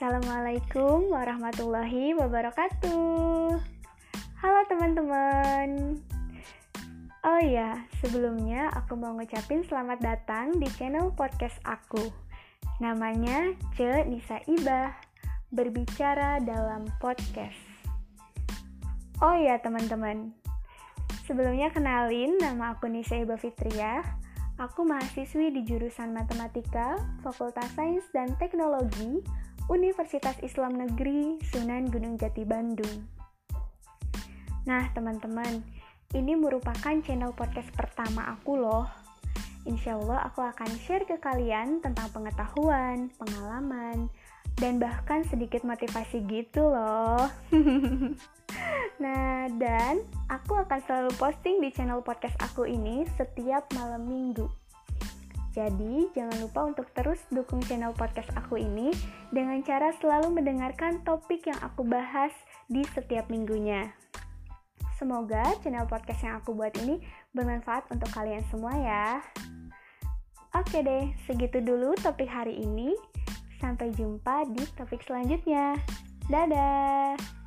Assalamualaikum warahmatullahi wabarakatuh. Halo teman-teman. Oh ya, sebelumnya aku mau ngucapin selamat datang di channel podcast aku. Namanya Ce Nisa Ibah, berbicara dalam podcast. Oh ya teman-teman, sebelumnya kenalin nama aku Nisa Ibah Fitria. Aku mahasiswi di jurusan Matematika, Fakultas Sains dan Teknologi Universitas Islam Negeri Sunan Gunung Jati Bandung. Nah, teman-teman, ini merupakan channel podcast pertama aku loh. Insya Allah aku akan share ke kalian tentang pengetahuan, pengalaman, dan bahkan sedikit motivasi gitu loh. nah, dan aku akan selalu posting di channel podcast aku ini setiap malam minggu. Jadi, jangan lupa untuk terus dukung channel podcast aku ini dengan cara selalu mendengarkan topik yang aku bahas di setiap minggunya. Semoga channel podcast yang aku buat ini bermanfaat untuk kalian semua ya. Oke deh, segitu dulu topik hari ini. Sampai jumpa di topik selanjutnya. Dadah!